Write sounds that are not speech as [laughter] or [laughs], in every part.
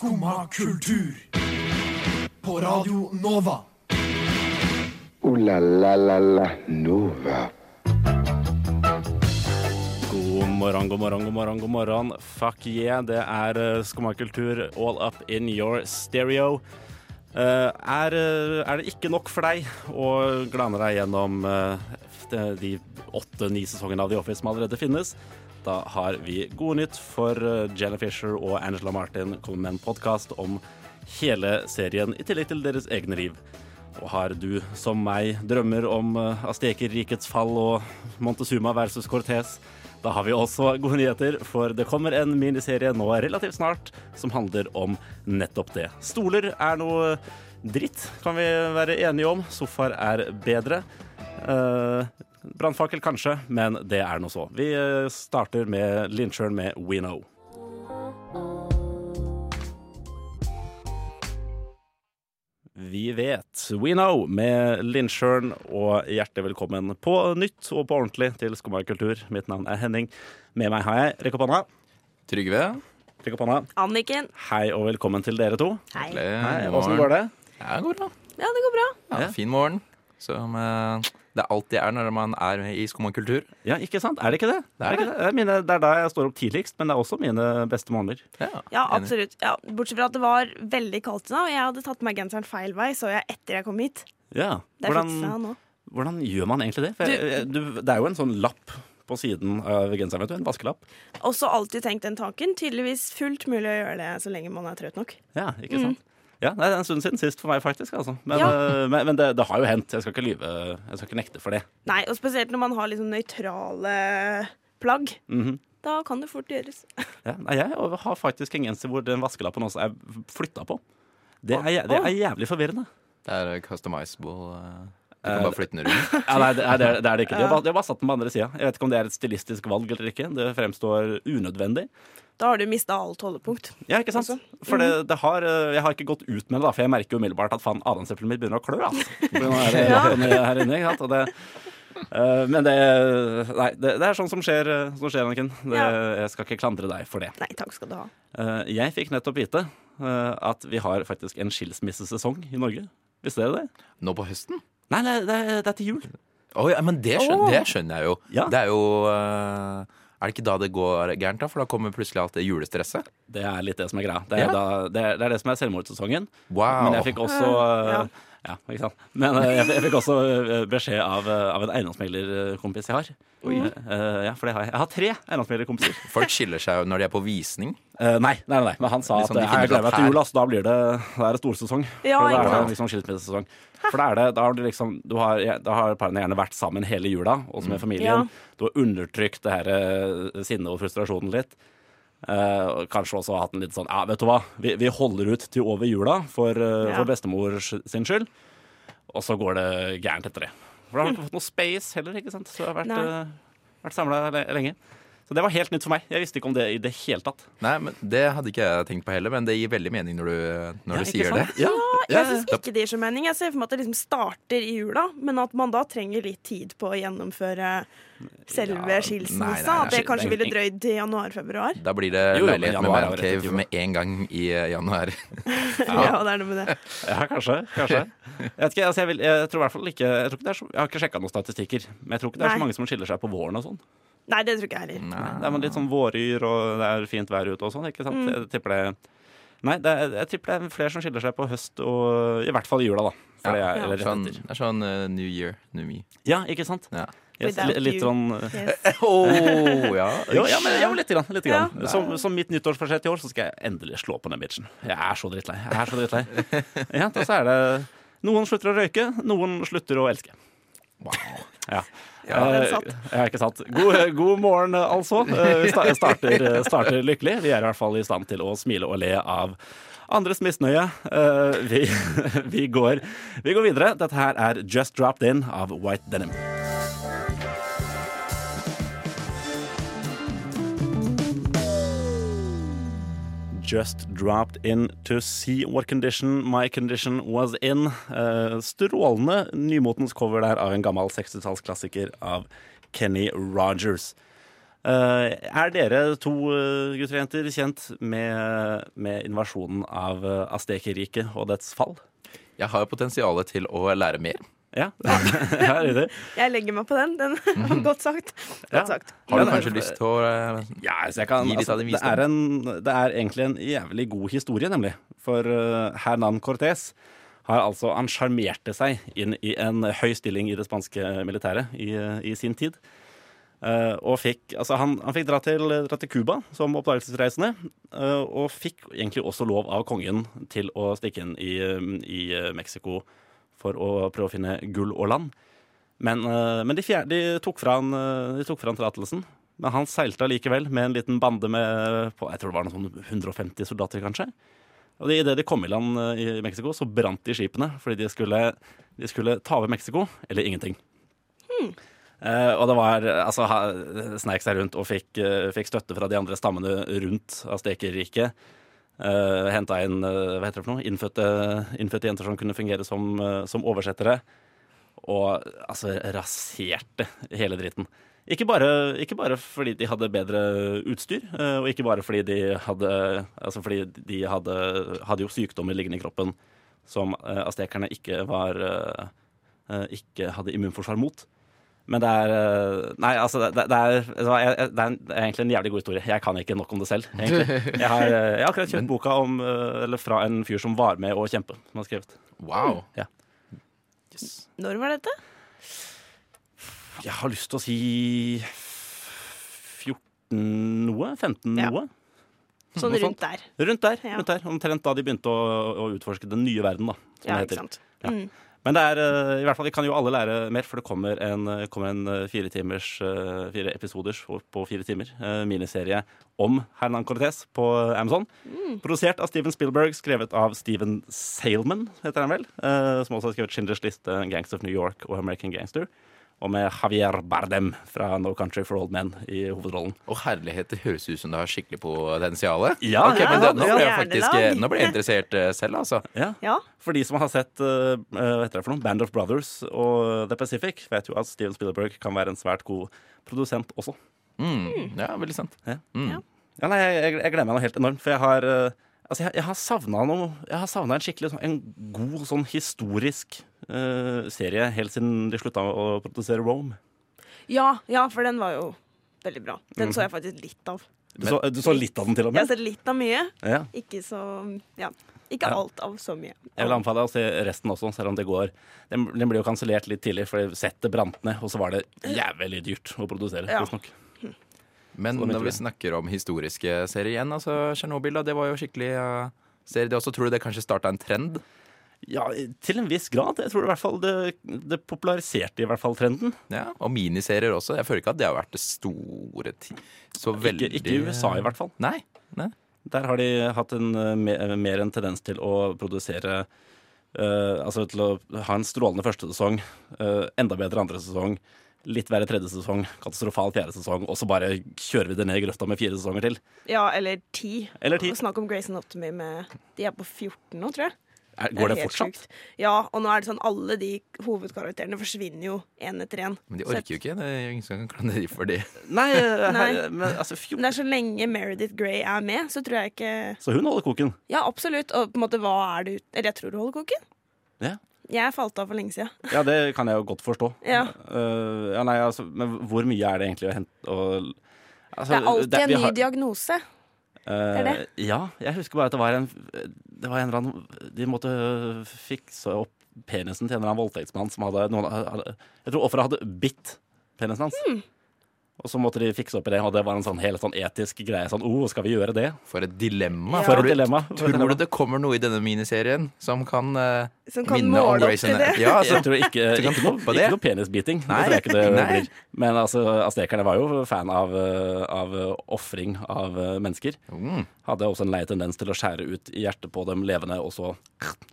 Skumma kultur. På Radio Nova. O-la-la-la-la Nova. God morgen, god morgen, god morgen. god morgen Fuck yeah, det er uh, Skumma kultur all up in your stereo. Uh, er, eh, er det ikke nok for deg å glane deg gjennom uh, de, de åtte-ni sesongene av The Office som allerede finnes? Da har vi gode nytt, for uh, Jenna Fisher og Angela Martin kommer med en podkast om hele serien, i tillegg til deres egne liv. Og har du, som meg, drømmer om Astekerrikets fall og Montezuma versus Cortez, da har vi også gode nyheter, for det kommer en miniserie nå relativt snart som handler om nettopp det. Stoler er noe dritt, kan vi være enige om. Sofaer er bedre. Uh, Brannfakkel kanskje, men det er nå så. Vi eh, starter med Lyncheren med We Know. Vi vet. We Know med Lyncheren, og hjertelig velkommen på nytt og på ordentlig til Skumma kultur. Mitt navn er Henning. Med meg har jeg Rekk opp hånda. Trygve. Rekk opp hånda. Anniken. Hei og velkommen til dere to. Hei. Hei, Åssen går det? Ja, det går bra. Ja, det går bra. Ja, Ja. Fin morgen. Som eh, det alltid er når man er i skomakultur. Ja, ikke sant? Er det ikke det? Det er det. det. er mine, det er da jeg står opp tidligst, men det er også mine beste måneder. Ja, Ja, absolutt. Ja, bortsett fra at det var veldig kaldt i dag, og jeg hadde tatt på meg genseren feil vei, så jeg etter jeg kom hit. Ja. Hvordan, hvordan gjør man egentlig det? For jeg- du, det er jo en sånn lapp på siden av genseren, vet du. En vaskelapp. Også alltid tenkt den tanken. Tydeligvis fullt mulig å gjøre det så lenge man er trøtt nok. Ja, ikke sant? Ja, det er en stund siden sist for meg, faktisk. Altså. Men, Ja. øh, men, men det, det har jo hendt. Jeg skal ikke lyve. Jeg skal ikke nekte for det. Nei, og spesielt når man har sånn nøytrale plagg. Mhm. Da kan det fort gjøres. [laughs] ja, nei, jeg har faktisk en genser hvor den vaskelappen også er flytta på. Det er, det er jævlig forvirrende. Det er eh, customizable. eh, Du Eh, kan bare flytte den rundt. [laughs] Ja, nei, det, er, det er- det er det ikke. De har, bare, de har bare satt den på andre sida. Jeg vet ikke om det er et stilistisk valg eller ikke. Det fremstår unødvendig. Da har du mista alt holdepunkt. Ja, ikke sant? Også. For det, det har, øh, jeg har ikke gått ut med det, da, for jeg merker umiddelbart at faen, adamseplet mitt begynner å klø. Altså. [laughs] Det, øh, men det Nei, det, det er sånn som skjer, øh, som skjer Anniken. Det, Ja. Jeg skal ikke klandre deg for det. Nei, takk skal du ha. Uh, jeg fikk nettopp vite uh, at vi har faktisk en skilsmissesesong i Norge. Visste dere det? Nå på høsten? Nei, det, det, det er til jul. Oh, ja, men det skjønner, oh. det skjønner jeg jo. Ja. Det er jo eh, Er det ikke da det går gærent, da? For da kommer plutselig alt det julestresset. Det er litt det som er greia. Det er, Ja. da, det, er, det er det som er selvmordssesongen. Wow. Men jeg fikk også Ja. ja. ikke sant? Men øh, jeg, jeg fikk også øh, beskjed av, av en eiendomsmeglerkompis jeg har. Eh, ja, for det har jeg. Jeg har tre eiendomsmeglerkompiser. [laughs] Folk skiller seg jo når de er på visning. Uh, nei, nei, nei, men han sa liksom, at sånn, eh, jeg gleder meg til jul, altså. Da blir det, da er det storsesong. Ja, for det er det liksom skilsmissesesong. For da, er det, da har du liksom du har, Da har parene gjerne vært sammen hele jula, også Mm. med familien. Ja. Du har undertrykt det her eh, sinnet og frustrasjonen litt. Uh, og kanskje også hatt en litt sånn Ja, vet du hva, vi, vi holder ut til over jula for, uh, Ja. for bestemor sin skyld. Og så går det gærent etter det. For da har du ikke fått noe space heller, ikke sant. Så jeg har vært, uh, vært samla lenge. Så det var helt nytt for meg. Jeg visste ikke om det i det hele tatt. Nei, men Det hadde ikke jeg tenkt på heller, men det gir veldig mening når du, når Ja, du sier sier det. sant? Ja, Jeg syns ikke det gir så mening. Jeg ser for meg at det liksom starter i jula, men at man da trenger litt tid på å gjennomføre selve Ja, skilsmissa. At det kanskje er ville drøyd til januar-februar. Da blir det Jo, jo, leilighet med mancave med en gang i eh, januar. [laughs] Ja. det er noe med det. Ja, kanskje. kanskje. Jeg, vet ikke, altså jeg, vil, jeg tror i hvert fall ikke Jeg, tror ikke det er så, jeg har ikke sjekka noen statistikker, men jeg tror ikke det er så mange som skiller seg på våren og sånn. Nei, det tror ikke jeg heller. Det er litt sånn våryr, og det er fint vær ute og sånn, ikke sant? Mm. Jeg tipper det Nei, det er, jeg tipper det er flere som skiller seg på høst og i hvert fall i jula, da. For det er, Ja. Sånn, det er sånn uh, New Year, New Me. Ja, ikke sant? Ja. Yes, litt sånn Yes. [laughs] Oh, ja. jo, ja, men, ja, men litt grann. Ja. Som, som mitt nyttårsforsett i år, så skal jeg endelig slå på den bitchen. Jeg er så drittlei. Jeg er så drittlei. [laughs] Ja, så er det Noen slutter å røyke, noen slutter å elske. Wow. Ja. Ja, Eh, ja, ikke sant. God, god morgen, altså. Eh, Vi starter, starter lykkelig. Vi er i hvert fall i stand til å smile og le av andres misnøye. Eh, Vi, [laughs] vi, går, vi går videre. Dette her er Just Dropped In av White Denim. Just dropped in to see what condition my condition was in. Uh, strålende nymotens cover der av en gammel 60-tallsklassiker av Kenny Rogers. Uh, er dere to eh, gutter og jenter kjent med, med invasjonen av uh, Astekerriket og dets fall? Jeg har jo potensialet til å lære mer. Ja, [laughs] ja. Jeg legger meg på den. Den var godt sagt. Godt sagt. Har du kanskje eh, lyst til å eh, Ja, altså jeg kan, Gi litt altså, av din det, er en, det er egentlig en jævlig god historie, nemlig. For uh, Hernan Cortés har altså Han sjarmerte seg inn i en høy stilling i det spanske militæret i, uh, i sin tid. Uh, og fikk, altså han, han fikk dra til, dra til Cuba som oppdagelsesreisende. uh, og fikk egentlig også lov av kongen til å stikke inn i, i uh, Mexico for å prøve å finne gull og land. Men, uh, men de, fjer, de tok fra han, uh, de tok fra han tillatelsen. Men han seilte allikevel med en liten bande med på, jeg tror det var noen sånn 150 soldater, kanskje. Og Idet de kom i land uh, i Mexico, så brant de skipene fordi de skulle, de skulle ta over Mexico eller ingenting. Eh, og det var altså, sneik seg rundt og fikk, eh, fikk støtte fra de andre stammene rundt Astekerriket. Uh, Henta inn eh, hva heter det for noe? Innfødte, innfødte jenter som kunne fungere som, eh, som oversettere. Og altså raserte hele dritten. Ikke bare, ikke bare fordi de hadde bedre utstyr, eh, og ikke bare fordi de hadde Altså fordi de hadde, hadde jo sykdommer liggende i kroppen som astekerne ikke var eh, eh, Ikke hadde immunforsvar mot. Men det er eh, Nei, altså, det, det, er, det er det er egentlig en jævlig god historie. Jeg kan ikke nok om det selv, egentlig. Jeg har, eh, jeg har akkurat kjøpt boka om, eh, eller fra en fyr som var med å kjempe, som har skrevet. Wow. Ja. Når var dette? Jeg har lyst til å si 14 noe? 15 Ja. noe? Sånn rundt der. Rundt der. Ja. rundt der Omtrent da de begynte å, å utforske den nye verden, da. Som Ja, det ikke sant. Ja. Mm. Men det er, eh, i hvert fall, vi kan jo alle lære mer, for det kommer en, eh, kommer en eh, fire timers, fire episoders på fire timer miniserie om Hernan Cortez på Amazon. Produsert av Steven Spielberg, skrevet av Steven Salman, heter han vel. som også har skrevet Schindlers liste, Gangs of New York og American Gangster. Og med Javier Bardem fra No Country for Old Men i hovedrollen. Og herlighet, det høres ut som det har skikkelig potensial. Ja, okay, ja, men det, nå ble jeg faktisk Nå ble jeg interessert eh, selv, altså. Ja. Ja. For de som har sett uh, eh, noe? Band of Brothers og The Pacific, vet jo at Steven Spielberg kan være en svært god produsent også. Mm, ja, veldig sant. Ja. Mm. Ja. Ja, nei, jeg, jeg, jeg gleder meg noe helt enormt, for jeg har eh, Altså, jeg, jeg har savna noe Jeg har savna en skikkelig sånn- en god sånn historisk uh, serie helt siden de slutta å produsere Rome. ja, ja, for den var jo veldig bra. Den Mhm. så jeg faktisk litt av. Du, så, du så litt av den til og Jeg har med? sett litt av mye. Ja. Ikke så Ja. Ikke alt av så mye. Jeg vil anbefale deg å se resten også, selv om det går Den, den ble jo kansellert litt tidlig, for settet brant ned, og så var det jævlig dyrt å produsere. Ja. visstnok. Men Så når vi snakker om historiske serier igjen, altså Tsjernobyl, det var jo skikkelig uh, serie. Det også tror du det kanskje starta en trend? Ja, til en viss grad. Jeg tror i hvert fall det, det populariserte i hvert fall trenden. Ja, Og miniserier også. Jeg føler ikke at det har vært det store ti Så veldig Ikke, i USA, i hvert fall. Nei. nei. Der har de hatt en, eh, mer en tendens til å produsere uh, Altså til å ha en strålende første sesong, uh, enda bedre andre sesong, litt verre tredje sesong, katastrofal fjerde sesong, og så bare kjører vi det ned i grøfta med fire sesonger til. Ja, eller ti. Eller ti. Og Snakk om Grace Anatomy med De er på 14 nå, tror jeg. Er, går det det fortsatt? Sykt. Ja, og nå er det sånn alle de hovedkarakterene forsvinner jo én etter én. Men de orker jo ikke. Det er ingen som kan klandre de for det. [laughs] Nei, eh, Nei. men altså Men det er så lenge Meredith Grey er med, så tror jeg ikke Så hun holder koken. Ja, absolutt. Og på en måte, hva er det ut Eller jeg tror du holder koken. Ja. Jeg falt av for lenge siden. Ja, det kan jeg jo godt forstå. Ja. Uh, ja, nei, altså, men hvor mye er det egentlig å hente og, altså, Det er alltid det- en ny har- diagnose. Uh, Det er det. Ja, jeg husker bare at det var en Det var en eller annen De måtte fikse opp penisen til en eller annen voldtektsmann som hadde, noen, hadde Jeg tror offeret hadde bitt penisen hans. Hmm. Og så måtte de fikse opp i det, og det var en sånn helt sånn etisk greie. Sånn, oh, skal vi gjøre det? For et dilemma. Ja. For et dilemma. Tror du det kommer noe i denne miniserien som kan uh, Som kan minne om Grayson? Ja, [laughs] Jeg altså, tror ikke, ikke, ikke, noe, ikke noe penisbiting. Nei. Det tror jeg ikke det Nei. blir. Men altså, aztekerne var jo fan av, uh, av uh, ofring av mennesker. mm, Hadde også en lei tendens til å skjære ut hjertet på dem levende, og så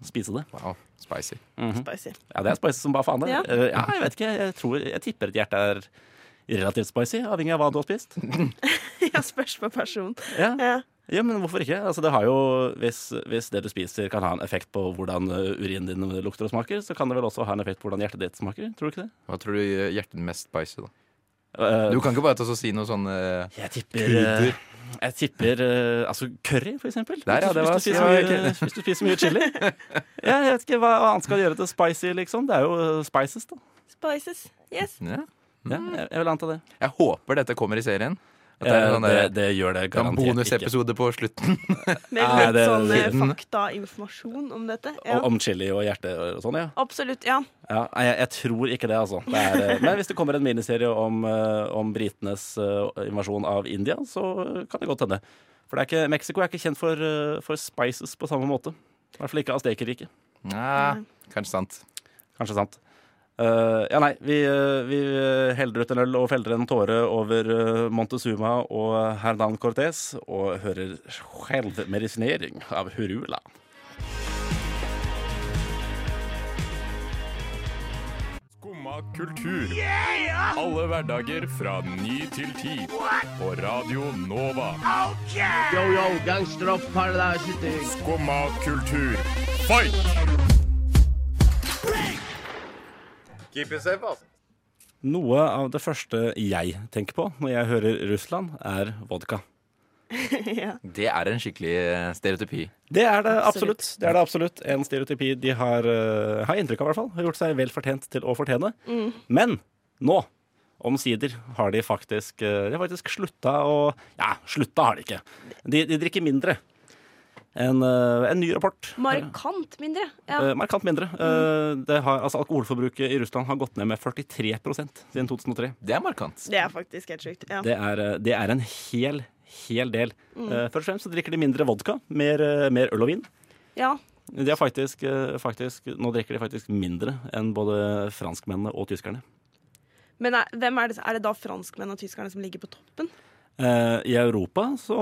spise det. wow, spicy. Spicy. Ja, det er spicy som bare faen. Ja. Uh, ja, jeg vet ikke. Jeg, tror, jeg tipper et hjerte er relativt spicy, avhengig av hva du har spist. [laughs] Ja, spørs på person. Ja, Ja. ja men hvorfor ikke? Altså, det har jo, hvis, hvis det du spiser kan ha en effekt på hvordan uh, urinen din lukter og smaker, så kan det vel også ha en effekt på hvordan hjertet ditt smaker. Tror du ikke det? Hva tror du hjertet mest spicy, da? Eh, Du kan ikke bare ta og si noe sånn eh, Jeg tipper eh, Jeg tipper eh, altså curry, for eksempel. Der, ja, var- hvis, du spiser mye, hvis du spiser mye chili. Ja, jeg vet ikke hva annet skal gjøre til spicy, liksom. Det er jo spices, da. Spices. Yes. ja. Ja, jeg, jeg vil anta det. Jeg håper dette kommer i serien. At det er Eh, sånn det, der- det gjør det en garantert ikke. bonusepisode på slutten. [laughs] Med litt det- sånn eh, faktainformasjon om dette. Ja. Og- Om chili og hjerte og sånn, ja. Absolutt. Ja. ja jeg, jeg tror ikke det, altså. Det er, eh, men hvis det kommer en miniserie om, eh, om britenes invasjon av India, så kan det godt hende. For det er ikke, Mexico er ikke kjent for, for spices på samme måte. I hvert fall ikke Aztekerriket. Ja, kanskje sant. Kanskje sant. Eh, ja, nei, vi, eh, vi eh, heller ut en øl og feller en tåre over Montezuma og Hernan Cortés og hører selvmedisinering av Hurula. Skumma kultur. Alle hverdager fra ny til ti. På Radio Nova. Yo, yo, gangsteropp, paradise Skumma kultur. Fight! Keep it safe, altså. Noe av det første jeg tenker på når jeg hører Russland, er vodka. [laughs] ja. Det er en skikkelig eh, stereotypi. Det er det Absolutt. absolutt. Det er det absolutt. En stereotypi de har, eh, har inntrykk av, i hvert fall. Har gjort seg vel fortjent til å fortjene. Men nå, omsider, har de faktisk, eh, de har faktisk slutta å Ja, slutta har de ikke. De, de drikker mindre. En, eh, en ny rapport. Markant mindre. Ja. Eh, markant mindre. Eh, det har, altså, alkoholforbruket i Russland har gått ned med 43% siden 2003. Det er markant. Det er faktisk helt sjukt. Ja. Det er, det er en hel, hel del. Eh, først og fremst så drikker de mindre vodka, mer, mer øl og vin. ja. Faktisk, faktisk, nå drikker de faktisk mindre enn både franskmennene og tyskerne. Men er, hvem er, det, er det da franskmennene og tyskerne som ligger på toppen? Eh, I Europa så,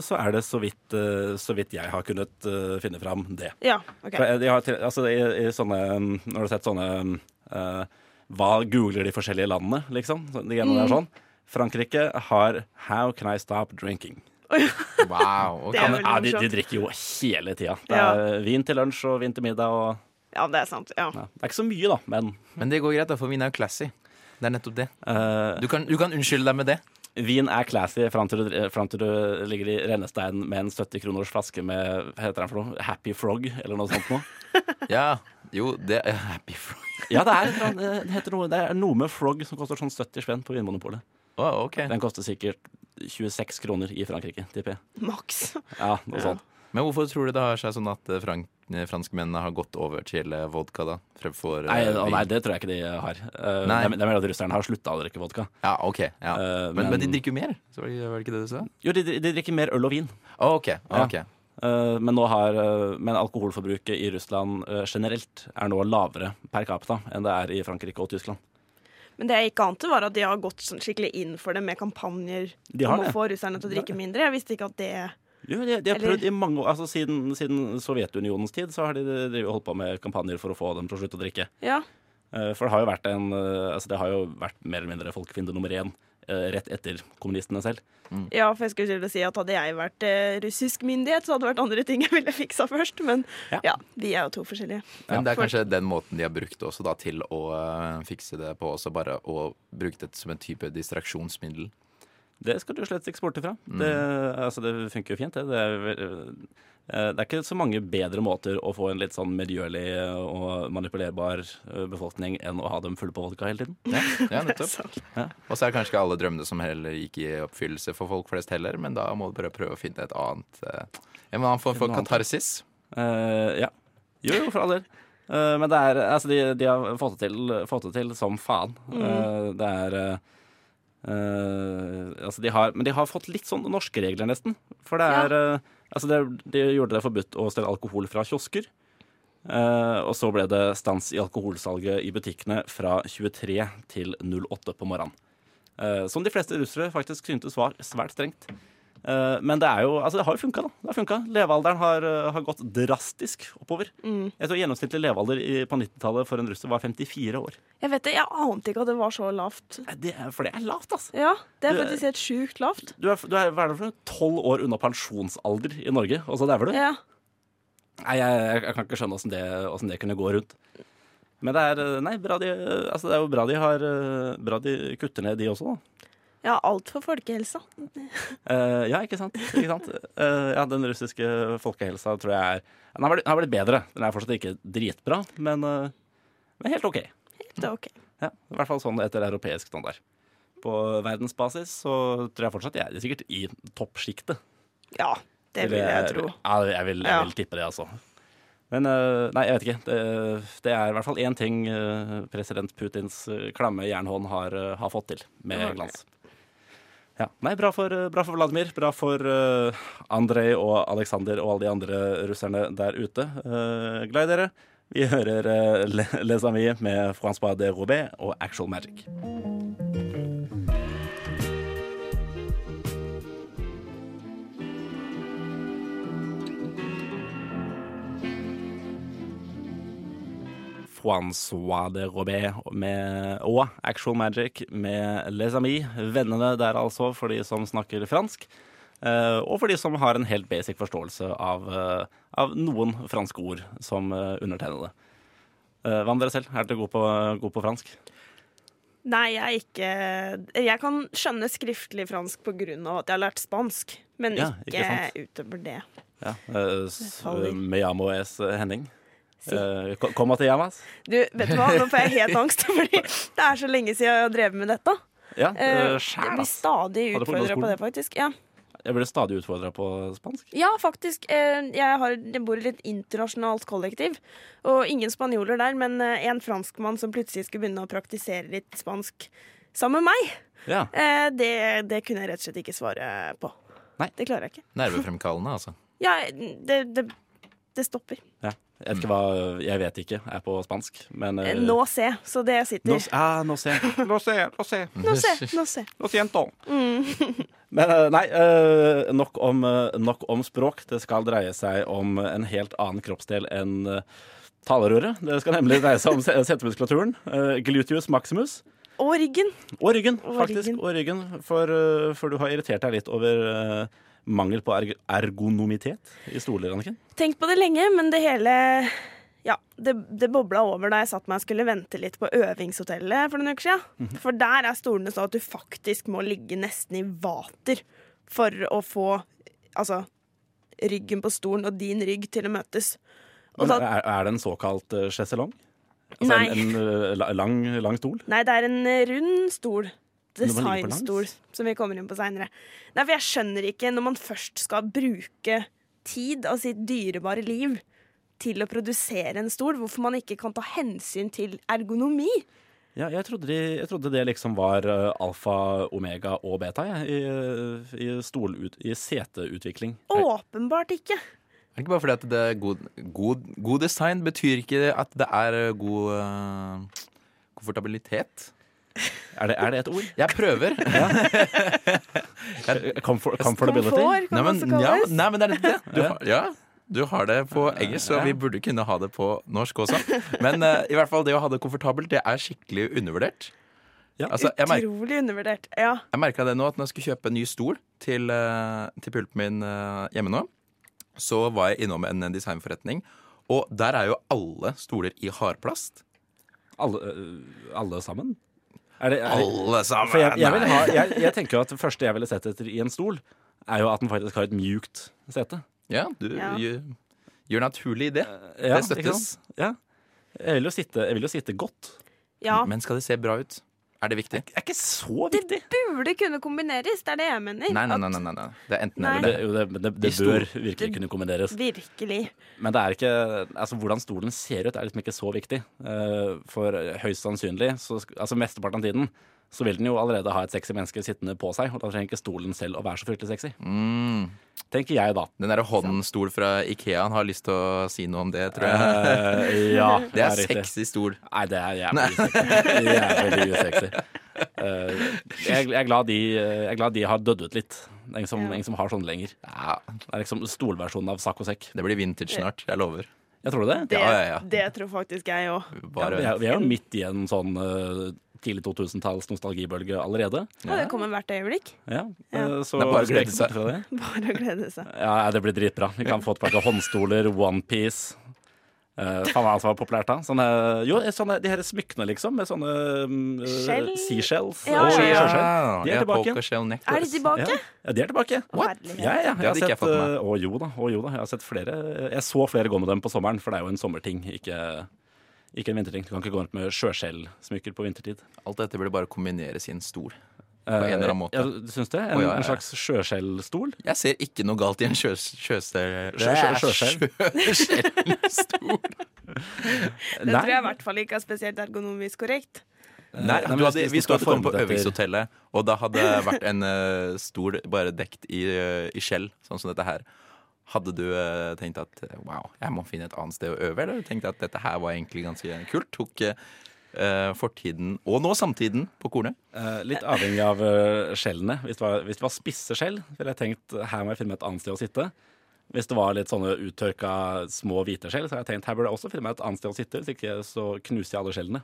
så er det så vidt, eh, så vidt jeg har kunnet eh, finne fram det. Ja, OK. For, eh, de har, til- altså, i, i sånne, mm, Når du har sett sånne uh, Hva googler de forskjellige landene, liksom? De greiene der sånn. Frankrike har 'How can I stop drinking'? Wow. [laughs] Okay. Det er Ja, de, de drikker jo hele tida. Det Ja. er vin til lunsj og vin til middag. Og, Ja, det er sant. Ja. ja. Det er ikke så mye, da, men Men det går greit, da, for vin er jo classy. Det er nettopp det. Uh, Du kan, du kan unnskylde deg med det. Vin er classy fram til, du, fram til du ligger i rennesteinen med en 70 kroners flaske med hva heter den for noe? Happy Frog, eller noe sånt noe. [laughs] Ja, jo, det er happy frog. Ja, det er, annet- det heter noe, det er noe med Frog som koster sånn 70 spenn på Vinmonopolet. Å, ok. Den koster sikkert 26 kroner i Frankrike, tipper jeg. Maks. Ja, noe sånt. Men hvorfor tror du det har seg sånn at eh, frank, eh, franskmennene har gått over til eh, vodka, da? Fremfor Nei, å, nei, det tror jeg ikke de har. Uh, Nei. Det er mer at russerne har slutta å drikke vodka. Ja, ok. Ja. Uh, men, men men- de drikker jo mer, så var det, var det ikke det du sa? Jo, de, de drikker mer øl og vin. Å, ok. Ja. ok. Eh, men, nå har, men alkoholforbruket i Russland generelt er nå lavere per capita enn det er i Frankrike og Tyskland. Men det jeg ikke ante, var at de har gått sånn skikkelig inn for det med kampanjer De om det. å få russerne til å drikke mindre. Jeg visste ikke at det Jo, de, de har Eller- prøvd i mange år, altså Siden, siden Sovjetunionens tid så har de de, holdt på med kampanjer for å få dem til å slutte å drikke. Ja. Eh, For det har jo vært en eh, Altså det har jo vært mer eller mindre folkefiende nummer én eh, rett etter kommunistene selv. ja, for jeg skulle til å si at hadde jeg vært eh, russisk myndighet, så hadde det vært andre ting jeg ville fiksa først. Men Ja. ja, vi er jo to forskjellige. Men det er kanskje den måten de har brukt også da til å fikse det på, også bare å bruke det som en type distraksjonsmiddel. Det skal du slett ikke sporte fra. Det, altså det funker jo fint, det. Det er, eh, det er ikke så mange bedre måter å få en litt sånn medgjørlig og manipulerbar eh, befolkning enn å ha dem fulle på vodka hele tiden. Ja, ja nettopp. [laughs] Ja. Og så er kanskje ikke alle drømmene som heller gikk i oppfyllelse for folk flest heller, men da må du bare prøve å finne et annet eh, En annen form for katarsis. Uh, ja. Jo, jo, for all del. Uh, men det er Altså, de, de har fått det til, fått det til som faen. Eh, det er eh, altså de har, Men de har fått litt sånn norske regler, nesten. For det er eh, Altså, det, de gjorde det forbudt å stelle alkohol fra kiosker. Uh, og så ble det stans i alkoholsalget i butikkene fra 23 til 08 på morgenen. Som de fleste russere faktisk syntes var svært strengt. Eh, men det er jo, altså det har jo funka. da. Det har. Levealderen har, eh, har gått drastisk oppover. Jeg tror Gjennomsnittlig levealder på 90-tallet for en russer var 54 år. Jeg vet det, jeg ante ikke at det var så lavt. Det er, for det er lavt, altså. Ja, det er Du- faktisk helt sjukt lavt. Du er, du er hva er det for tolv 12 år unna pensjonsalder i Norge, og så dauer du? Ja. Nei, jeg, jeg, jeg kan ikke skjønne åssen det, det kunne gå rundt. Men det er eh, Nei, bra de, altså det er jo bra de har Bra de kutter ned, de også, da. Ja, alt for folkehelsa. uh, ja, ikke sant? Ikke sant? Uh, ja, den russiske folkehelsa tror jeg er Den har blitt, den har blitt bedre. Den er fortsatt ikke dritbra, men, uh, men helt OK. Er ok. Ja, I hvert fall sånn etter europeisk standard. På verdensbasis så tror jeg fortsatt jeg er sikkert i toppsjiktet. Ja, det vil jeg tro. Ja, jeg vil, jeg vil tippe det, altså. Men nei, jeg vet ikke. Det, det er i hvert fall én ting president Putins klamme jernhånd har, har fått til med glans. Ja. Nei, bra for, eh, bra for Vladimir. Bra for uh, Andrej og Aleksander og alle de andre russerne der ute. Uh, glad i dere. Vi hører uh, Les Amis med Francois de Robet og Actual Magic. Francois de Robet med, og Actual Magic med Les Amis. Vennene der altså, for de som snakker fransk. Uh, og for de som har en helt basic forståelse av, uh, av noen franske ord som uh, undertegnede. Uh, hva med dere selv? Er dere gode på, god på fransk? Nei, jeg er ikke Jeg kan skjønne skriftlig fransk av at jeg har lært spansk, men Ja, ikke, ikke utover det. Ja. Uh, llamo es Henning. Si. Uh, Como te llamas? Du, vet du hva, nå får jeg helt angst, [laughs] fordi det er så lenge siden jeg har drevet med dette. Ja, Eh, uh, jeg blir stadig utfordra på det, faktisk. Ja, Jeg blir stadig utfordra på spansk. ja faktisk. eh, Jeg, har, jeg bor i et internasjonalt kollektiv, og ingen spanjoler der, men en franskmann som plutselig skulle begynne å praktisere litt spansk sammen med meg, Ja. eh, det, det kunne jeg rett og slett ikke svare på. Nei. Det klarer jeg ikke. Nervefremkallende, altså. Ja, det, det, det stopper. ja. Jeg vet ikke hva Jeg vet ikke er på spansk, men uh, Nå se, så det sitter Nå, ah, [laughs] nå se. Nå se, nå se. Nå se, nå se. Nå siento. Mm. [laughs] Men uh, nei, uh, nok, om, nok om språk. Det skal dreie seg om en helt annen kroppsdel enn uh, talerøret. Det skal nemlig dreie seg om se- setemuskulaturen. gluteus maximus. Og ryggen. Og ryggen, Og faktisk. ryggen. Og ryggen, for, for du har irritert deg litt over mangel på erg ergonomitet i stoler, Anniken. Tenkt på det lenge, men det hele Ja, det, det bobla over da jeg satt meg og skulle vente litt på øvingshotellet for noen uker siden. Mhm. For der er stolene sånn at du faktisk må ligge nesten i vater for å få altså ryggen på stolen og din rygg til å møtes. Og Men er, er det en såkalt uh, sjeselong? Altså Nei. en, en uh, lang, lang stol? nei, det er en rund stol. Designstol, som vi kommer inn på seinere. Nei, for jeg skjønner ikke, når man først skal bruke tid av sitt dyrebare liv til å produsere en stol, hvorfor man ikke kan ta hensyn til ergonomi. Ja, jeg trodde, de, jeg trodde det liksom var eh, alfa, omega og beta ja, i, eh, i, stolut, i seteutvikling. Åpenbart ikke. Er ikke bare fordi at det er god, god, god design betyr ikke at det er eh, god uh, komfortabilitet? Er det, er det et ord? Jeg prøver. [laughs] Comfort, comfortability? Komfort kan Nei, men, også ja, nei, men det er litt det. [laughs] Du har, ja, du har det på engelsk, så vi burde kunne ha det på norsk også. Men uh, i hvert fall det å ha det komfortabelt, det er skikkelig undervurdert. Ja. Altså, Utrolig undervurdert. Ja. jeg merka det nå at når jeg skulle kjøpe en ny stol til, uh, til pulten min uh, hjemme nå, så var jeg innom en designforretning, og der er jo alle stoler i hardplast. Alle, alle sammen? Er det, er, Alle sammen! for jeg, jeg, vil ha, jeg, jeg tenker jo at det første jeg ville sett etter i en stol, er jo at den faktisk har et mjukt sete. Ja, du Ja. Gjør, gjør naturlig det. Ja, det støttes. Ja. Jeg vil, jo sitte, jeg vil jo sitte godt. ja. Men skal det se bra ut? Er det viktig? Det er ikke så viktig. Burde kunne kombineres, det er det jeg mener. Nei, nei, nei. nei, nei, nei. Det er enten Nei. eller Det, det. det, det, det bør virkelig kunne kombineres. Virkelig. Men det er ikke, altså hvordan stolen ser ut er liksom ikke så viktig. Eh, for høyst sannsynlig, så, altså mesteparten av tiden, så vil den jo allerede ha et sexy menneske sittende på seg. Og da trenger ikke stolen selv å være så fryktelig sexy. Mm. Tenker jeg, da. Den derre håndstol fra Ikea han har lyst til å si noe om det, tror jeg. Uh, ja, [laughs] Det er riktig. sexy stol. Nei, det er jævlig usexy. [laughs] Jævlig usexy. Eh, jeg, jeg, er glad de, jeg er glad de har dødd ut litt. Det er ingen som, Ja. ingen som har sånn lenger. Ja, Det er liksom stolversjonen av sakk og sekk. det blir vintage snart. Jeg lover. Jeg tror det. Det, Ja, ja, ja. det tror faktisk jeg òg. Ja, vi, er, vi er jo midt i en sånn eh, tidlig 2000-talls nostalgibølge allerede. Ja. det kommer hvert øyeblikk. Ja, Ja. eh, så Det er bare å glede seg. [laughs] det. Bare å glede seg. Ja, det blir dritbra. Vi kan få tilbake håndstoler, OnePiece. Uh, faen hva som var populært da. Sånne, jo, sånne, de her smykkene, liksom, med sånne uh, seashells. Ja, ja, ja. De er ja, tilbake. Er de tilbake? Ja, ja, de er tilbake. What? Ja, ja, Det jeg har sett, fått med uh, Å jo da, å jo da. Jeg har sett flere. Jeg så flere gå med dem på sommeren, for det er jo en sommerting, ikke, ikke en vinterting. Du kan ikke gå rundt med sjøskjellsmykker på vintertid. Alt dette burde bare kombineres i en stol. På en eller annen måte. Ja, du syns det? En, oh, ja, ja, en slags sjøskjellstol? Jeg ser ikke noe galt i en sjø-. Sjøskjellstol. [laughs] Det tror jeg i hvert fall ikke er spesielt ergonomisk korrekt. Nei, Nei, du hadde, vi skulle komme på øvingshotellet, og da hadde det vært en uh, stol bare dekt i, uh, i skjell, sånn som dette her. Hadde du eh, tenkt at eh, wow, jeg må finne et annet sted å øve, eller tenkte at dette her var egentlig ganske kult? Tok uh, fortiden og nå samtiden på kornet? Uh, litt avhengig av uh, skjellene. Hvis det, var, hvis det var spisse skjell, ville jeg tenkt her må jeg finne et annet sted å sitte. Hvis det var litt sånne uttørka små hvite skjell, så har jeg tenkt her burde jeg også finne meg et annet sted å sitte. Hvis ikke så knuser jeg alle skjellene.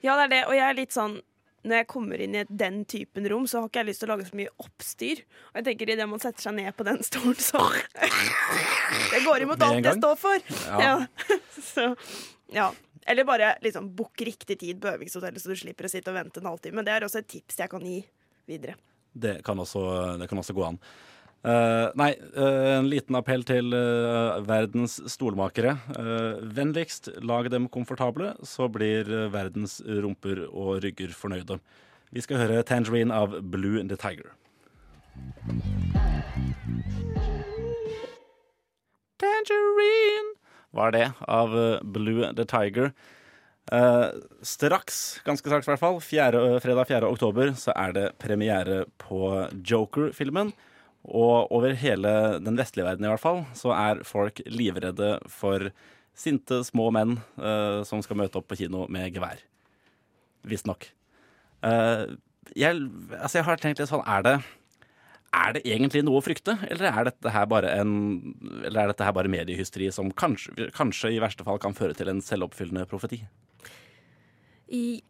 Ja, det er det. Og jeg er litt sånn når jeg kommer inn i den typen rom, så har ikke jeg lyst til å lage så mye oppstyr. Og jeg tenker idet man setter seg ned på den stolen, så [laughs] Det går imot alt jeg står for. Ja. Ja. [laughs] Så, ja. Eller bare liksom bukk riktig tid på øvingshotellet, så du slipper å sitte og vente en halvtime. Det er også et tips jeg kan gi videre. Det kan også, det kan også gå an. Eh, nei, uh, en liten appell til uh, verdens stolmakere. Vennligst lag dem komfortable, så blir verdens rumper og rygger fornøyde. Vi skal høre 'Tangerine' av Blue the Tiger. Tangerine var det av Blue the Tiger. Uh, straks, ganske straks i hvert fall, 4, fredag 4. oktober, så er det premiere på Joker-filmen. Og over hele den vestlige verden i hvert fall, så er folk livredde for sinte små menn eh, som skal møte opp på kino med gevær. Visstnok. Uh, jeg, altså jeg har tenkt litt sånn, er det er det egentlig noe å frykte, eller er dette her bare en er dette her bare mediehysteri som kanskje, kanskje i verste fall kan føre til en selvoppfyllende profeti? I,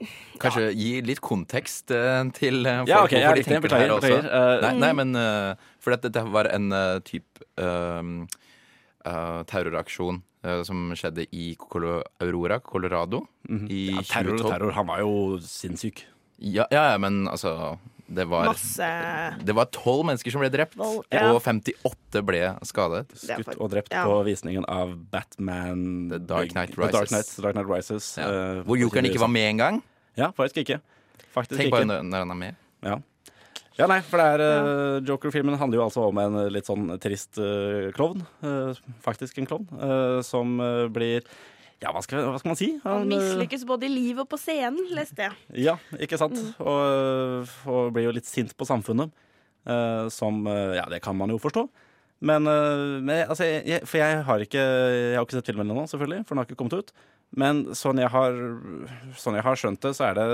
Kanskje gi litt kontekst uh, til uh, folk Ja, hvorfor ja, de tenker det her også. beklager. Eh, Nei, nei, men uh, For dette var en uh, type uh, terroraksjon uh, som skjedde i Colo Aurora, Colorado, i ja, terror og 2012. terror. Han var jo sinnssyk. Ja, ja, ja, men altså Det var masse Det var tolv mennesker som ble drept, Vold, ja. og 58 ble skadet. Skutt og drept ja. på visningen av Batman The Dark Knight Rises. Dark. Knight, Dark Knight Rises Ja. uh, Hvor jokeren ikke var med engang. Ja, faktisk ikke. Faktisk Tenk bare ikke. når når han er med. Ja. ja, nei, for det er eh, Joker-filmen handler jo altså om en eh, litt sånn trist uh, klovn. Uh, faktisk en klovn. Uh, som blir Ja, hva skal, hva skal man si? Han han mislykkes både i livet og på scenen, leste jeg. Ja, ikke sant? Og, og blir jo litt sint på samfunnet. Uh, som Ja, det kan man jo forstå. Men, uh, men altså, jeg, For jeg har ikke Jeg har ikke sett filmen ennå, selvfølgelig, for den har ikke kommet ut. Men sånn jeg har, sånn jeg har skjønt det, så er det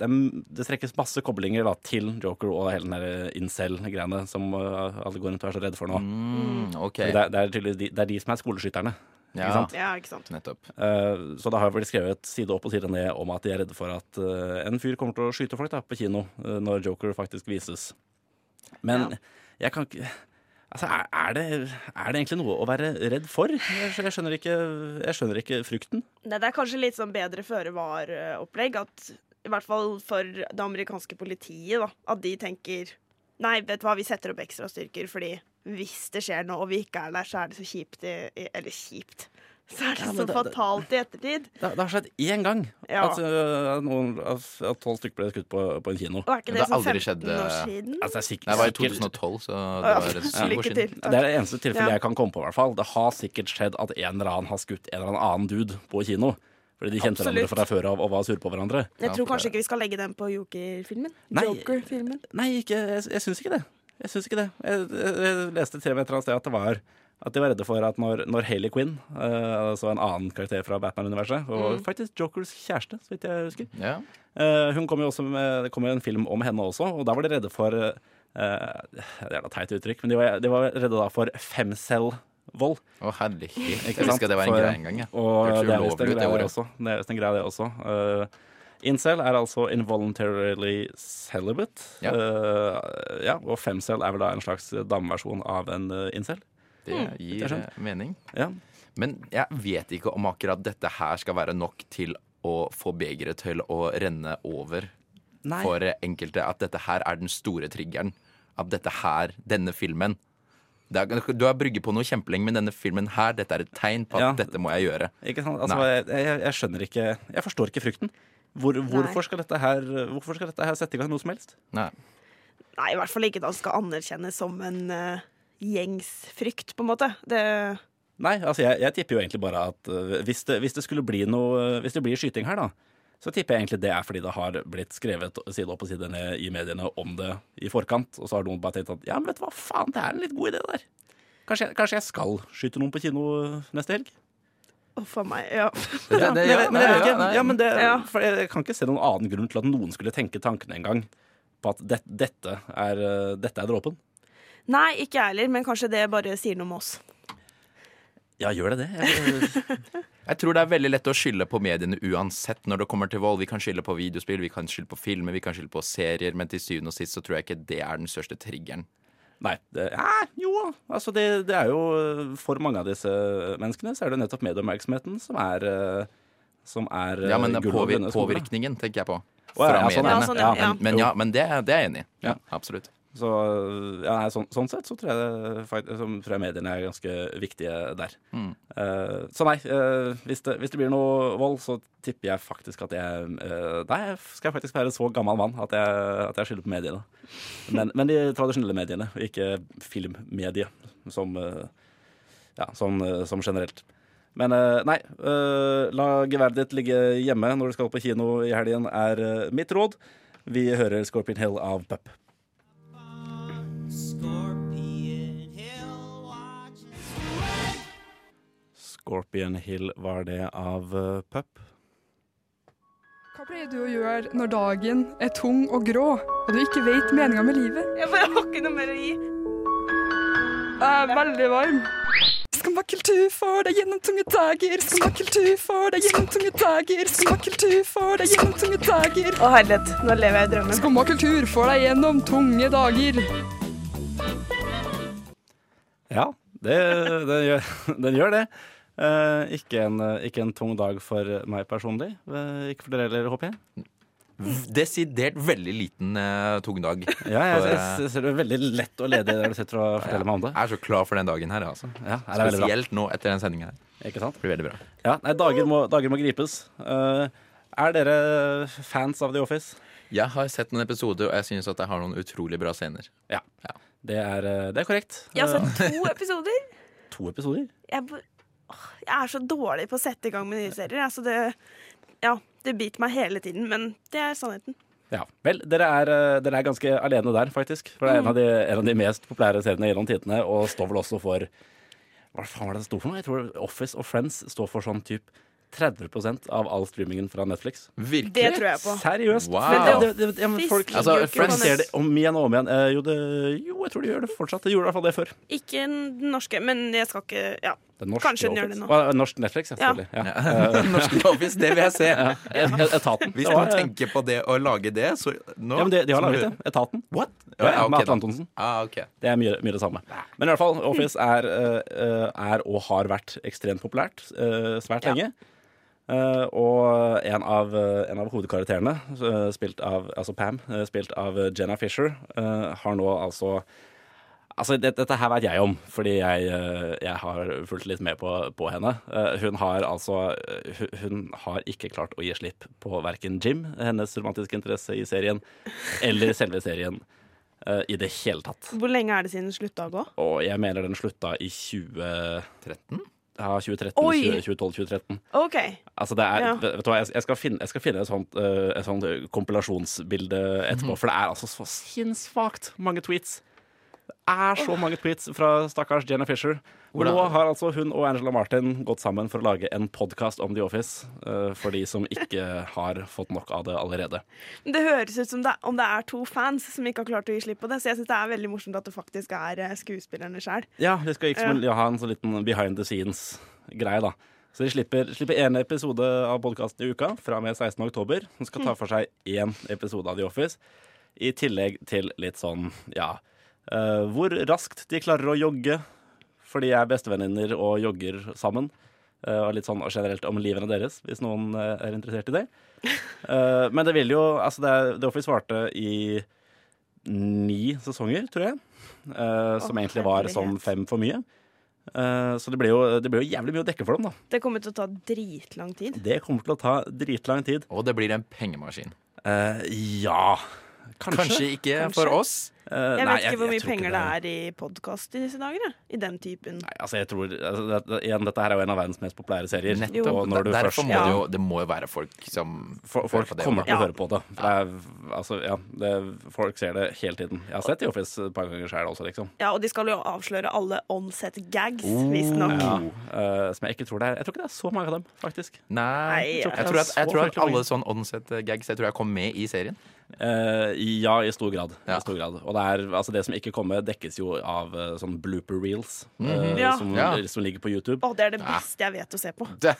Det, det trekkes masse koblinger da, til Joker og hele den incel-greiene som uh, alle går rundt og er så redde for nå. Mm, okay. Det, er- det, er de, det er de som er skoleskytterne. Ja, ikke sant? Ja, ikke sant. nettopp. Uh, Så det har blitt skrevet side opp og side ned om at de er redde for at uh, en fyr kommer til å skyte folk da, på kino uh, når Joker faktisk vises. Men jeg kan ikke Altså, er, er, det, er det egentlig noe å være redd for? Jeg, jeg, skjønner, ikke, jeg skjønner ikke frukten. Det, det er kanskje litt sånn bedre føre var-opplegg. At i hvert fall for det amerikanske politiet, da, at de tenker Nei, vet du hva, vi setter opp ekstrastyrker fordi hvis det skjer noe og vi ikke er der, så er det så kjipt i, Eller kjipt. Så er det Ja, så det- det- fatalt i ettertid. Det, det har skjedd én gang Ja. at, eh, noen, at tolv stykker ble skutt på, på en kino. Og er ikke det, det har sånn aldri 15 skjedd, år eh, siden? Altså, er sikkert, Nei, det var i 2012, så det ja, var syv år siden. til. Det er det eneste tilfellet Ja. jeg kan komme på. i hvert fall Det har sikkert skjedd at en eller annen har skutt en eller annen dude på kino. Fordi de kjente hverandre Absolutt. fra før av og var sure på hverandre. Jeg tror kanskje ikke vi skal legge den på Joker-filmen. Nei. Joker-filmen. Nei, ikke, jeg, jeg syns ikke det. Jeg syns ikke det. Jeg, jeg, leste til og med et eller annet sted at det var at de var redde for at når, når Hayley Quinn, uh, altså en annen karakter fra Batman-universet, og faktisk Jokers kjæreste, så vidt jeg husker yeah. uh, Hun kom jo også med Det kom jo en film om henne også, og da var de redde for uh, Det er da teit uttrykk, men de var, de var redde da for femcell-vold. Å, herlighet. Jeg husker det var en greie en gang. Ja. Og det er visst en greie, det også. Det er en greie, det også. Uh, incel er altså involuntarily celibate. Ja. Uh, ja, og femcel er vel da en slags dameversjon av en uh, incel. Det det gir eh, mening. Ja. Men jeg vet ikke om akkurat dette her skal være nok til å få begeret til å renne over Nei. for enkelte. At dette her er den store triggeren. At dette her, denne filmen det er, Du har brygget på noe kjempelenge, men denne filmen her, dette er et tegn på at Ja. dette må jeg gjøre. Ikke sant? Altså, jeg, jeg, jeg skjønner ikke Jeg forstår ikke frykten. Hvor, hvorfor, skal dette her, hvorfor skal dette her sette i gang noe som helst? Nei. Nei, i hvert fall ikke da skal anerkjennes som en uh, gjengsfrykt, på en måte. Det Nei, altså jeg, jeg tipper jo egentlig bare at uh, hvis, det, hvis det skulle bli noe Hvis det blir skyting her, da, så tipper jeg egentlig det er fordi det har blitt skrevet side opp og side ned i mediene om det i forkant. Og så har noen bare tenkt at ja, men vet du hva, faen, det er en litt god idé, det der. Kanskje kanskje jeg skal skyte noen på kino neste helg? Uff a meg. Ja. [laughs] Det- Ja, men jeg, jeg ja, ikke. nei. Ja, men det, Ja. for jeg kan ikke se noen annen grunn til at noen skulle tenke tanken engang på at det, dette, er, øh, dette er dråpen. Nei, ikke jeg heller, men kanskje det bare sier noe med oss. Ja, gjør det det? Jeg, [laughs] Jeg tror det er veldig lett å skylde på mediene uansett når det kommer til vold. Vi kan skylde på videospill, vi kan skylde på filmer, vi kan skylde på serier, men til syvende og sist så tror jeg ikke det er den største triggeren. Nei. Det, ja, jo, altså det, det er jo For mange av disse menneskene så er det nettopp medieoppmerksomheten som er Som er Ja, men gull påvir påvirkningen tenker jeg på. Fra ja, sånn, mediene. ja, sånn, ja, ja. Men, men ja, men det, det er jeg enig i. Ja, Ja. absolutt. Så ja, sånn, sånn sett så tror jeg, det, tror jeg mediene er ganske viktige der. Mm. Uh, så nei, uh, hvis, det, hvis det blir noe vold, så tipper jeg faktisk at jeg uh, Nei, skal jeg faktisk være så gammel mann at jeg, at jeg skylder på mediene. Men, men de tradisjonelle mediene, ikke filmmediet som, ja, som, som generelt. Men nei, la geværet ditt ligge hjemme når du skal på kino i helgen, er mitt råd. Vi hører Scorpion Hill av Pup. Scorpion Hill var det av uh, Pup. Hva pleier du å gjøre når dagen er tung og grå, og du ikke vet meninga med livet? Jeg bare har ikke noe mer å gi. Jeg er veldig varm. Skumma kultur for deg gjennom tunge dager. Skumma kultur for deg gjennom tunge dager. Skumma kultur for deg gjennom tunge dager. Å herlighet, nå lever jeg i drømmen. Skumma kultur for deg gjennom tunge dager. Ja, det, den, gjør, [laughs] den gjør det. Eh, ikke, en, eh, ikke en tung dag for meg personlig. Eh, ikke for dere heller, håper jeg. Desidert veldig liten uh, tung dag. [laughs] Ja, jeg, For, jeg, eh, jeg ser det er veldig lett og ledig der du sitter og forteller meg om det. Jeg er så klar for den dagen her, altså. Ja. Spesielt nå etter den sendingen her. Ikke sant? Det blir veldig bra. Ja, nei, dager må, dager må gripes. Uh, er dere fans av The Office? Jeg har sett noen episoder, og jeg synes at jeg har noen utrolig bra scener. Ja. Ja. Det er, eh, det er korrekt. Ja, har Eh, to episoder. [laughs] to episoder. Jeg, jeg er så dårlig på å sette i gang med nye serier. Altså det, ja, det biter meg hele tiden, men det er sannheten. Ja, vel, dere er, eh, dere er ganske alene der, faktisk. For det er en av de, en av de mest populære seriene gjennom tidene, og står vel også for Hva faen var det det sto for noe? Jeg tror Office og Friends står for sånn typ 30% av all streamingen fra Netflix. Virkelig? Det tror jeg på. Seriøst! Wow. Men det, det, det, ja, men folk Altså, Friends ser det om igjen og om igjen. Eh, jo, det, jo, jeg tror de gjør det fortsatt. De gjorde i hvert fall det før. Ikke den norske, men jeg skal ikke Ja. Kanskje den gjør det nå. Norsk Netflix, selvfølgelig. Ja. Ja. [laughs] Norsk Office, det vil jeg se. [laughs] Ja. Etaten. Hvis man noen tenker på det å lage det, så nå ja, men de, de har laget det. Etaten. What? Ja, Ja, med Atle. Antonsen. Ah, okay. Det er mye, mye det samme. Men i hvert fall, Office er, eh, eh, er og har vært ekstremt populært eh, svært Ja. lenge. Eh, og en av, eh, en av hovedkarakterene, eh, spilt av, altså Pam, spilt av Jenna Fisher, har nå altså Altså, det, Dette her vet jeg om, fordi jeg, jeg har fulgt litt med på, på henne. Hun har altså hun- Hun har ikke klart å gi slipp på verken Jim, hennes romantiske interesse i serien, eller selve serien i det hele tatt. Hvor lenge er det siden den slutta å gå? Og jeg mener den slutta i 20... 13? Ja, 2013, 2012-2013 OK. Altså det er, Ja. vet du hva, jeg, jeg, skal finne, jeg skal finne et sånt, eh, et sånt kompilasjonsbilde etterpå, for det er altså så sinnssvakt mange tweets. Er så mange tweets fra stakkars Jenna Fisher. Hvordan- nå har altså hun og Angela Martin gått sammen for å lage en podkast om The Office, Uh, for de som ikke har fått nok av det allerede. Det høres ut som det, om det er to fans som ikke har klart å gi slipp på det. Så jeg syns det er veldig morsomt at det faktisk er eh, skuespillerne sjøl. Ja, vi skal ikke ja. ha en sånn liten behind the scenes-greie, da. Så de slipper, slipper en episode av podkasten i uka fra og med 16. oktober, som skal ta for seg én episode av The Office, i tillegg til litt sånn, ja Hvor raskt de klarer å jogge fordi jeg er bestevenninner og jogger sammen. eh, og litt sånn generelt om livene deres, hvis noen eh, er interessert i det. Eh, men det vil jo Altså, det, er- The Office varte i ni sesonger, tror jeg. eh, som oh, egentlig var sånn fem for mye. Eh, så det ble, jo, det ble jo jævlig mye å dekke for dem, da. Det kommer til å ta dritlang tid. Det kommer til å ta dritlang tid. Og det blir en pengemaskin. Uh, ja Kanskje. Kanskje ikke Kanskje. for oss. Eh, Jeg nei, vet ikke hvor mye penger det er i podkast i disse dager. I den typen. Nei, altså jeg tror altså, Igjen, dette her er jo en av verdens mest populære serier. Nettopp. Og når du Derfor først må Ja. det jo Det må jo være folk som For, folk det kommer til å Ja. høre på det. For det er, altså, ja, det, folk ser det hele tiden. Jeg har sett The Office et par ganger sjøl også, liksom. Ja, Og de skal jo avsløre alle onset gags, visstnok. Ja, Uh, som jeg ikke tror det er Jeg tror ikke det er så mange av dem, faktisk. Nei, jeg jeg tror at, jeg tror at alle sånne onset-gags Jeg tror jeg kom med i serien. Uh, ja, i stor grad. Ja. I stor grad. Og det, er, altså, det som ikke kommer, dekkes jo av uh, sånn blooper reels eh, Ja. som, Ja. som ligger på YouTube. Å, det er det beste jeg vet å se på. [laughs] Ja,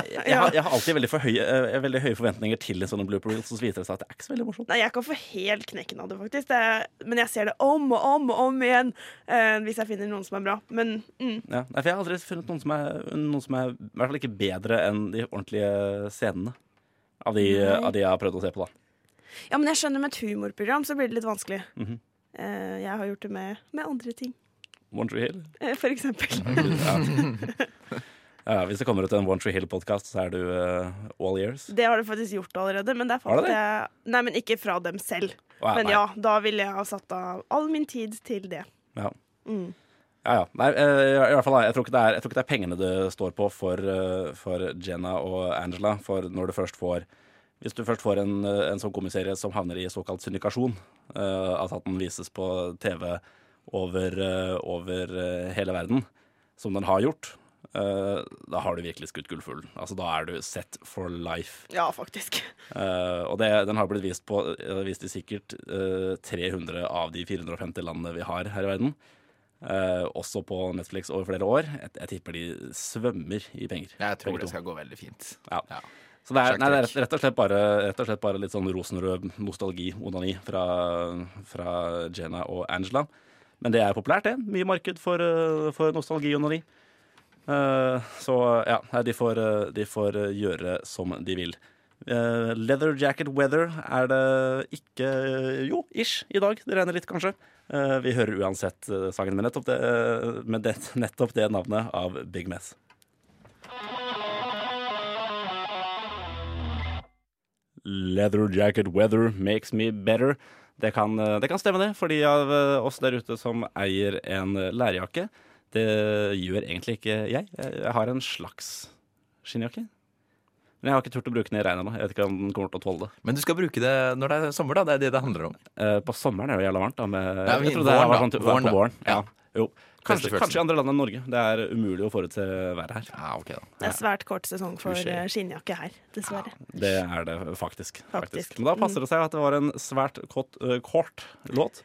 jeg, jeg, har, jeg har alltid veldig, for høye, eh, veldig høye forventninger til en sånn blooper reels, så viser det seg at det er ikke så veldig morsomt. Nei, Jeg kan få helt knekken av det, faktisk. Det men jeg ser det om og om og om igjen uh, hvis jeg finner noen som er bra. Men mm, Ja, nei, for jeg har aldri funnet noen som er, noen som er i hvert fall ikke bedre enn de ordentlige scenene. Av de, av de jeg har prøvd å se på, da. Ja, men jeg skjønner med et humorprogram så blir det litt vanskelig. Mm Eh, jeg har gjort det med, med andre ting, One Tree Hill. eh, for eksempel. [laughs] Ja. ja, hvis det kommer ut en One Tree Hill-podkast, så er du uh, all years. Det har du faktisk gjort allerede, men det er faktisk det det? Nei, men ikke fra dem selv. Å, Men nei. ja, da ville jeg ha satt av all min tid til det. Ja. Mm. Ja, ja. Nei, eh, i hvert fall, jeg, tror er, jeg tror ikke det er pengene det står på for, eh, for Jenna og Angela. For når du først får Hvis du først får en, en sånn komiserie som havner i såkalt syndikasjon, uh, altså at den vises på TV over, uh, over eh, hele verden, som den har gjort, eh, da har du virkelig skutt gullfuglen. Altså, da er du set for life. Ja, faktisk. Eh, og det, den har blitt vist, på, vist i sikkert eh, 300 av de 450 landene vi har her i verden. Uh, også på Netflix over flere år. Jeg, jeg tipper de svømmer i penger. Jeg tror det to. skal gå veldig fint. Ja. Ja. Så det er, nei, det er rett, og slett bare, rett og slett bare litt sånn rosenrød nostalgi-onani fra, fra Jenna og Angela. Men det er populært, det. Mye marked for, eh, for nostalgi-onani. Uh, så ja, de får, eh, de får gjøre som de vil. Uh, leather jacket weather er det ikke Jo, ish, i dag. Det regner litt, kanskje. Uh, vi hører uansett sangen med nettopp det, med det, nettopp det navnet av Big Mess. Leather jacket weather makes me better. Det kan, eh, det kan stemme, det, for de av eh, oss der ute som eier en eh, lærjakke. Det gjør egentlig ikke jeg. Jeg har en slags skinnjakke. Men jeg har ikke turt å bruke den i regnet ennå. Jeg vet ikke om den kommer til å tåle det. Men du skal bruke det når det er sommer, da. Det er det det handler om. Eh, på sommeren er det jo jævla varmt. Da, med, Ja, jeg trodde det var sånn Våren på våren. Ja. Ja. Jo. Kanskje, kanskje i andre land enn Norge. Det er umulig å forutse været her. Ja, okay da. Det er svært kort sesong for eh, skinnjakke her, dessverre. Det er det faktisk. faktisk. Faktisk. Men da passer det seg at det var en svært kort, uh, kort låt.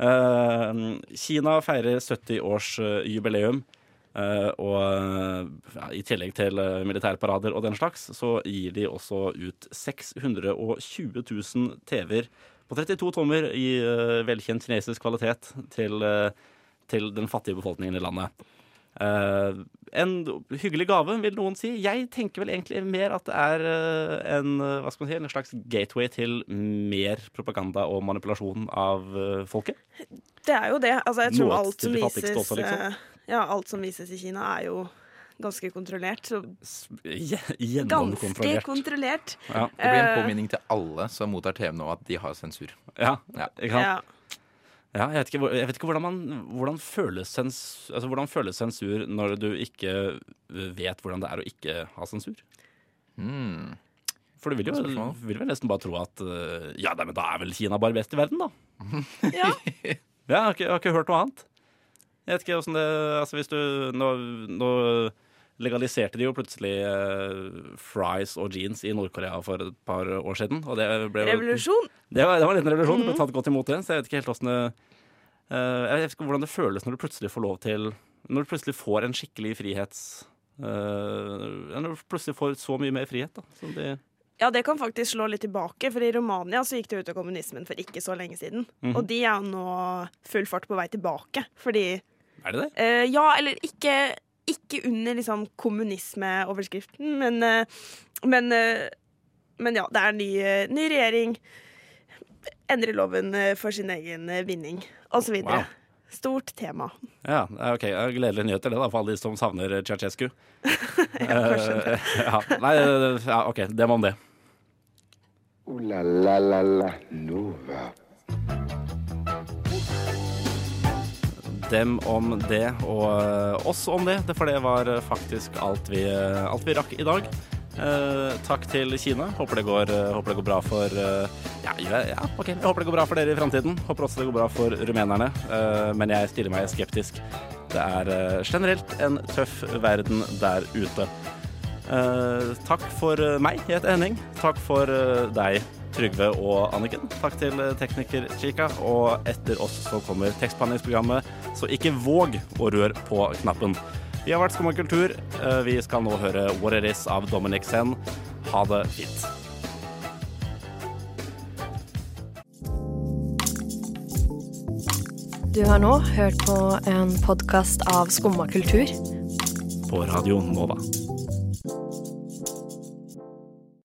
Uh, Kina feirer 70-årsjubileum. Uh, og eh, ja, i tillegg til militærparader og den slags, så gir de også ut 620 000 TV-er på 32 tommer i uh, velkjent kinesisk kvalitet til, eh, til den fattige befolkningen i landet. Uh, en hyggelig gave, vil noen si. Jeg tenker vel egentlig mer at det er uh, en, eh, hva skal man si, en slags gateway til mer propaganda og manipulasjon av uh, folket. Det er jo det. Altså, jeg tror Noe alt som vises også, liksom. Ja, alt som vises i Kina, er jo ganske kontrollert. Så S- ganske kontrollert. Ja. Det blir en påminning til alle som mottar TV nå, at de har sensur. Ja, Ja. Ja. Jeg vet ikke, jeg vet ikke hvordan, man, hvordan, føles sens, altså, hvordan føles sensur når du ikke vet hvordan det er å ikke ha sensur? Mm. For du vil jo vil vel nesten bare tro at eh, ja, nei, men da er vel Kina bare best i verden, da. [laughs] ja. [laughs] Ja, jeg har ikke, jeg har ikke hørt noe annet. Jeg vet ikke åssen det Altså, hvis du Nå, nå legaliserte de jo plutselig eh, fries og jeans i Nord-Korea for et par år siden. Og det ble Revolusjon. Det var, det var en liten revolusjon. Det ble Mhm. tatt godt imot det. Så jeg vet ikke helt åssen det Jeg vet ikke hvordan det føles når du plutselig får lov til Når du plutselig får en skikkelig frihets... eh, når du plutselig får så mye mer frihet, da. Som de, Ja, det kan faktisk slå litt tilbake, for i Romania så gikk det ut av kommunismen for ikke så lenge siden. Mhm. Og de er nå full fart på vei tilbake, fordi Er det det? Eh, ja, eller ikke, ikke under liksom kommunismeoverskriften, men, eh, men, eh, men ja, det er en ny, eh, ny regjering. Endrer loven eh, for sin egen eh, vinning, osv. Wow. Stort tema. Ja, ok. Gledelige nyheter det da, for alle de som savner Ceaucescu. [laughs] kanskje Eh, [laughs] ja. Nei, eh, ja, OK. Det var om det. Ooh la la la la Nova. Dem om det, og eh, oss om det. For det var eh, faktisk alt vi, eh, alt vi rakk i dag. Eh, takk til Kina. Håper det går, eh, håper det går bra for uh, ja, ja, ok. Jeg håper det går bra for dere i framtiden. Håper også det går bra for rumenerne. Men jeg stiller meg skeptisk. Det er generelt en tøff verden der ute. Takk for meg. Jeg heter Henning. Takk for deg, Trygve og Anniken. Takk til tekniker Chica. Og etter oss så kommer tekstbehandlingsprogrammet, så ikke våg å røre på knappen. Vi har vært Skumma kultur. Eh, Vi skal nå høre What It Is av Dominic Sen. Ha det fint. Du har nå hørt på en podkast av Skumma kultur. På Radio Nova.